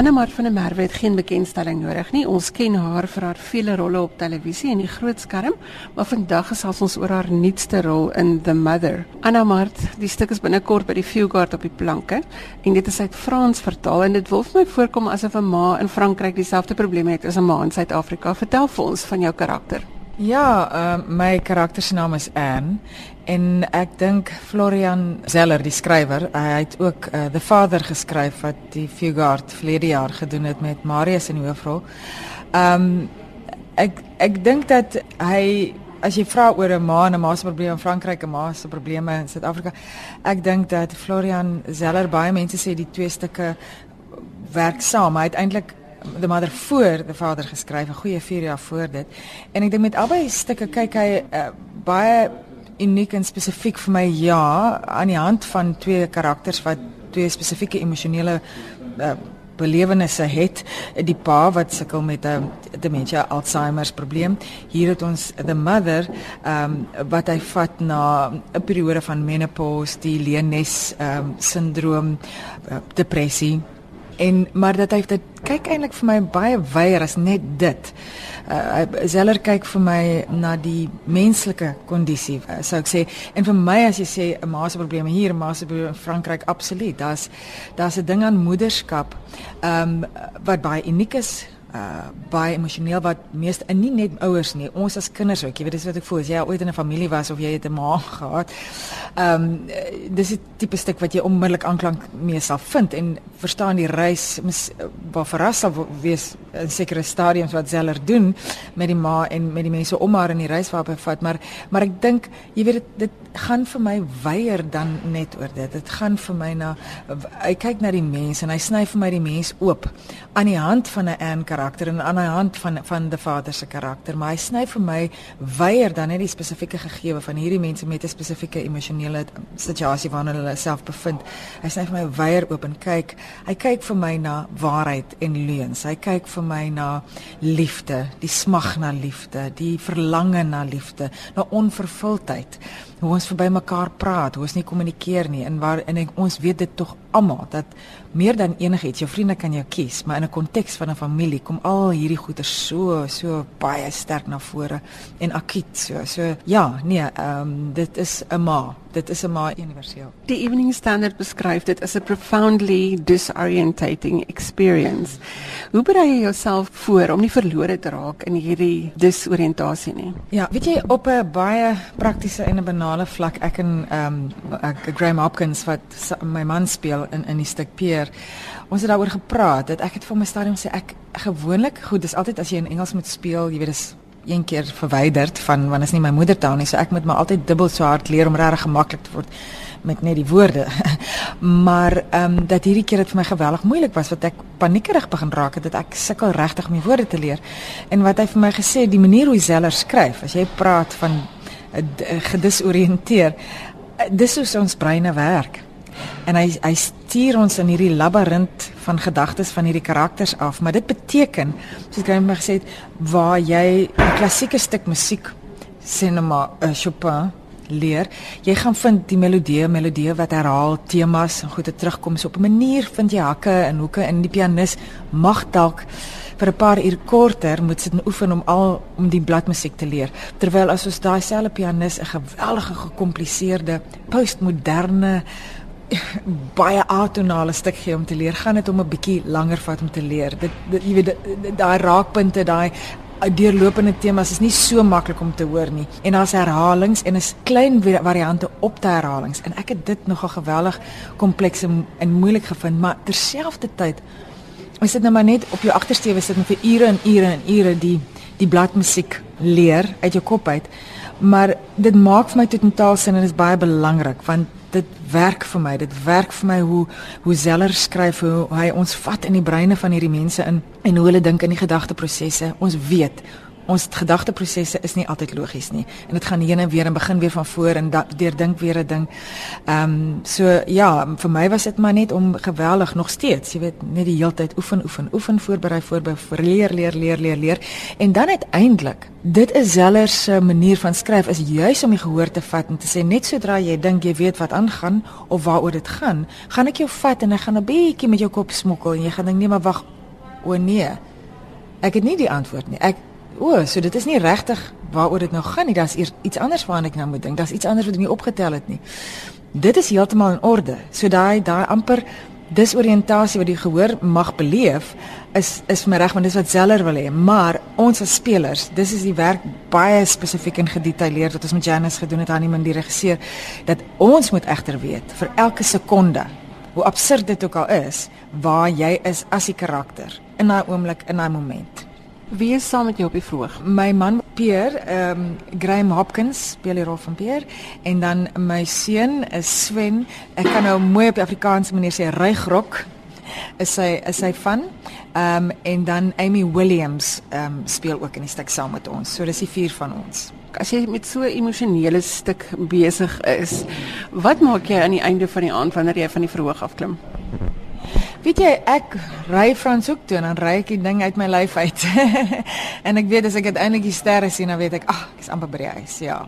Anna Mart van der Merwe het geen bekendstelling nodig nie. Ons ken haar vir haar vele rolle op televisie en die groot skerm, maar vandag gesels ons oor haar nuutste rol in The Mother. Anna Mart, die stuk is binnekort by die Fugard op die planke en dit is uit Frans vertaal en dit wil vir my voorkom asof 'n ma in Frankryk dieselfde probleme het as 'n ma in Suid-Afrika. Vertel vir ons van jou karakter. Ja, uh, my karakter se naam is Anne en ek dink Florian Zeller die skrywer, hy het ook uh, The Father geskryf wat die Fugard verlede jaar gedoen het met Marius in die hoofrol. Um, ek ek dink dat hy as jy vra oor 'n ma en 'n ma se probleme in Frankryk en ma se probleme in Suid-Afrika, ek dink dat Florian Zeller baie mense sê die twee stukke werk saam. Hy het eintlik the mother voor the father geskryf 'n goeie 4 jaar voor dit. En ek dink met albei stukke kyk hy uh, baie uniek en spesifiek vir my ja aan die hand van twee karakters wat twee spesifieke emosionele uh, belewennisse het. Die pa wat sukkel met 'n uh, dementia Alzheimer's probleem. Hier het ons the mother um, wat hy vat na 'n periode van menopause die Leones um, syndroom uh, depressie en maar dat hy dit kyk eintlik vir my baie wyer as net dit. Uh Zeller kyk vir my na die menslike kondisie, uh, sou ek sê. En vir my as jy sê 'n ma se probleme hier, ma se probleme in Frankryk absoluut. Daar's daar's 'n ding aan moederskap ehm um, wat baie uniek is uh baie emosioneel wat meeste en nie net ouers nie ons as kinders ook. Jy weet dis wat ek voel as jy ooit in 'n familie was of jy het 'n ma gehad ehm um, dis 'n tipe stuk wat jy onmiddellik aanklank mee sal vind en verstaan die reis waar verras sal wees in sekere stadiums wat Zeller doen met die ma en met die mense om haar in die reis waarop hy vat. Maar maar ek dink jy weet dit, dit gaan vir my weier dan net oor dit dit gaan vir my na hy kyk na die mens en hy sny vir my die mens oop aan die hand van 'n karakter en aan die hand van van die vader se karakter, maar hy sny vir my weier dan net die spesifieke gegewe van hierdie mense met 'n spesifieke emosionele situasie waarin hulle self bevind. Hy sny vir my weier oop en kyk, hy kyk vir my na waarheid en leuns. Hy kyk vir my na liefde, die smag na liefde, die verlange na liefde, na onvervuldheid hoe ons verby mekaar praat, hoe ons nie kommunikeer nie en waar en ek, ons weet dit tog almal dat meer dan enigiets jou vriende kan jou kies, maar in 'n konteks van 'n familie kom al hierdie goeie so so baie sterk na vore en akut so. So ja, nee, ehm um, dit is 'n ma. Dit is 'n ma universeel. Die Evening Standard beskryf dit as a profoundly disorientating experience. Hoe berei jy jouself voor om nie verlore te raak in hierdie disoriëntasie nie? Ja, weet jy op 'n baie praktiese en 'n banale vlak ek en ehm um, ek Graham Hopkins wat my man speel in in die stuk Peer. Ons het daaroor gepraat dat ek het vir my stadium sê ek gewoonlik goed, dis altyd as jy in Engels moet speel, jy weet dis een keer verwyderd van want is nie my moedertaal nie, so ek moet maar altyd dubbel so hard leer om regtig gemaklik te word met net die woorde. maar ehm um, dat hierdie keer dit vir my geweldig moeilik was wat ek paniekerig begin raak het dat ek sukkel regtig om die woorde te leer. En wat hy vir my gesê, die manier hoe Zeller skryf, as jy praat van uh, gedisoriënteer, uh, dis hoe ons breine werk en hy hy stuur ons in hierdie labirint van gedagtes van hierdie karakters af maar dit beteken soos ek net gesê het waar jy 'n klassieke stuk musiek cinema uh, Chopin leer jy gaan vind die melodie melodie wat herhaal temas en goeie terugkom. So op 'n manier vind jy hakke en hoeke in die pianis mag dalk vir 'n paar uur korter moet sit en oefen om al om die bladmusiek te leer. Terwyl as ons daai selfe pianis 'n geweldige gekompliseerde postmoderne baie atonale stuk gee om te leer, gaan dit om 'n bietjie langer vat om te leer. Dit, dit jy weet daai raakpunte, daai deurlopende temas is nie so maklik om te hoor nie. En daar's herhalings en is klein variante op te herhalings en ek het dit nogal geweldig kompleks en, en moeilik gevind, maar terselfdertyd is dit nou maar net op jou agtersteewe sit en vir ure en ure en ure die die bladmusiek leer uit jou kop uit. Maar dit maak vir my totaal sin en is baie belangrik want dit werk vir my. Dit werk vir my hoe hoe Zeller skryf hoe hy ons vat in die breine van hierdie mense in en hoe hulle dink in die gedagteprosesse. Ons weet ons gedagteprosesse is nie altyd logies nie en dit gaan heen en weer en begin weer van voor en deur dink weer 'n ding. Ehm um, so ja, vir my was dit maar net om geweldig nog steeds, jy weet, net die hele tyd oefen, oefen, oefen, voorberei, voorberei, voor, leer, leer, leer, leer, leer en dan uiteindelik Dit is Zeller se manier van skryf is juis om die gehoor te vat en te sê net sodra jy dink jy weet wat aangaan of waaroor dit gaan, gaan ek jou vat en ek gaan 'n bietjie met jou kop smokkel en jy gaan dink nee maar wag o nee. Ek het nie die antwoord nie. Ek o, so dit is nie regtig waaroor dit nou gaan nie. Daar's iets anders waaraan ek nou moet dink. Daar's iets anders wat ek nie opgetel het nie. Dit is heeltemal in orde. So daai daai amper disoriëntasie wat die gehoor mag beleef is is vir my reg want dis wat Zeller wil hê maar ons as spelers dis is die werk baie spesifiek en gedetailleerd wat ons met Janice gedoen het aan die man die regisseur dat ons moet egter weet vir elke sekonde hoe absurd dit ook al is waar jy is as die karakter in daai oomblik in daai moment Wie is saam met jou op die vroeg? My man Pierre, ehm um, Graham Hopkins speel die rol van Pierre en dan my seun is Sven. Ek kan nou mooi op die Afrikaanse manier sê rygrok is sy is sy van. Ehm um, en dan Amy Williams ehm um, speel ook in die stuk saam met ons. So dis die vier van ons. As jy met so 'n emosionele stuk besig is, wat maak jy aan die einde van die aand wanneer jy van die verhoog afklim? Weet jy, ek ry Franshoek toe en dan ry ek die ding uit my lyf uit. en ek weet as ek uiteindelik die sterre sien, dan weet ek, ag, ek is amper by die huis, ja.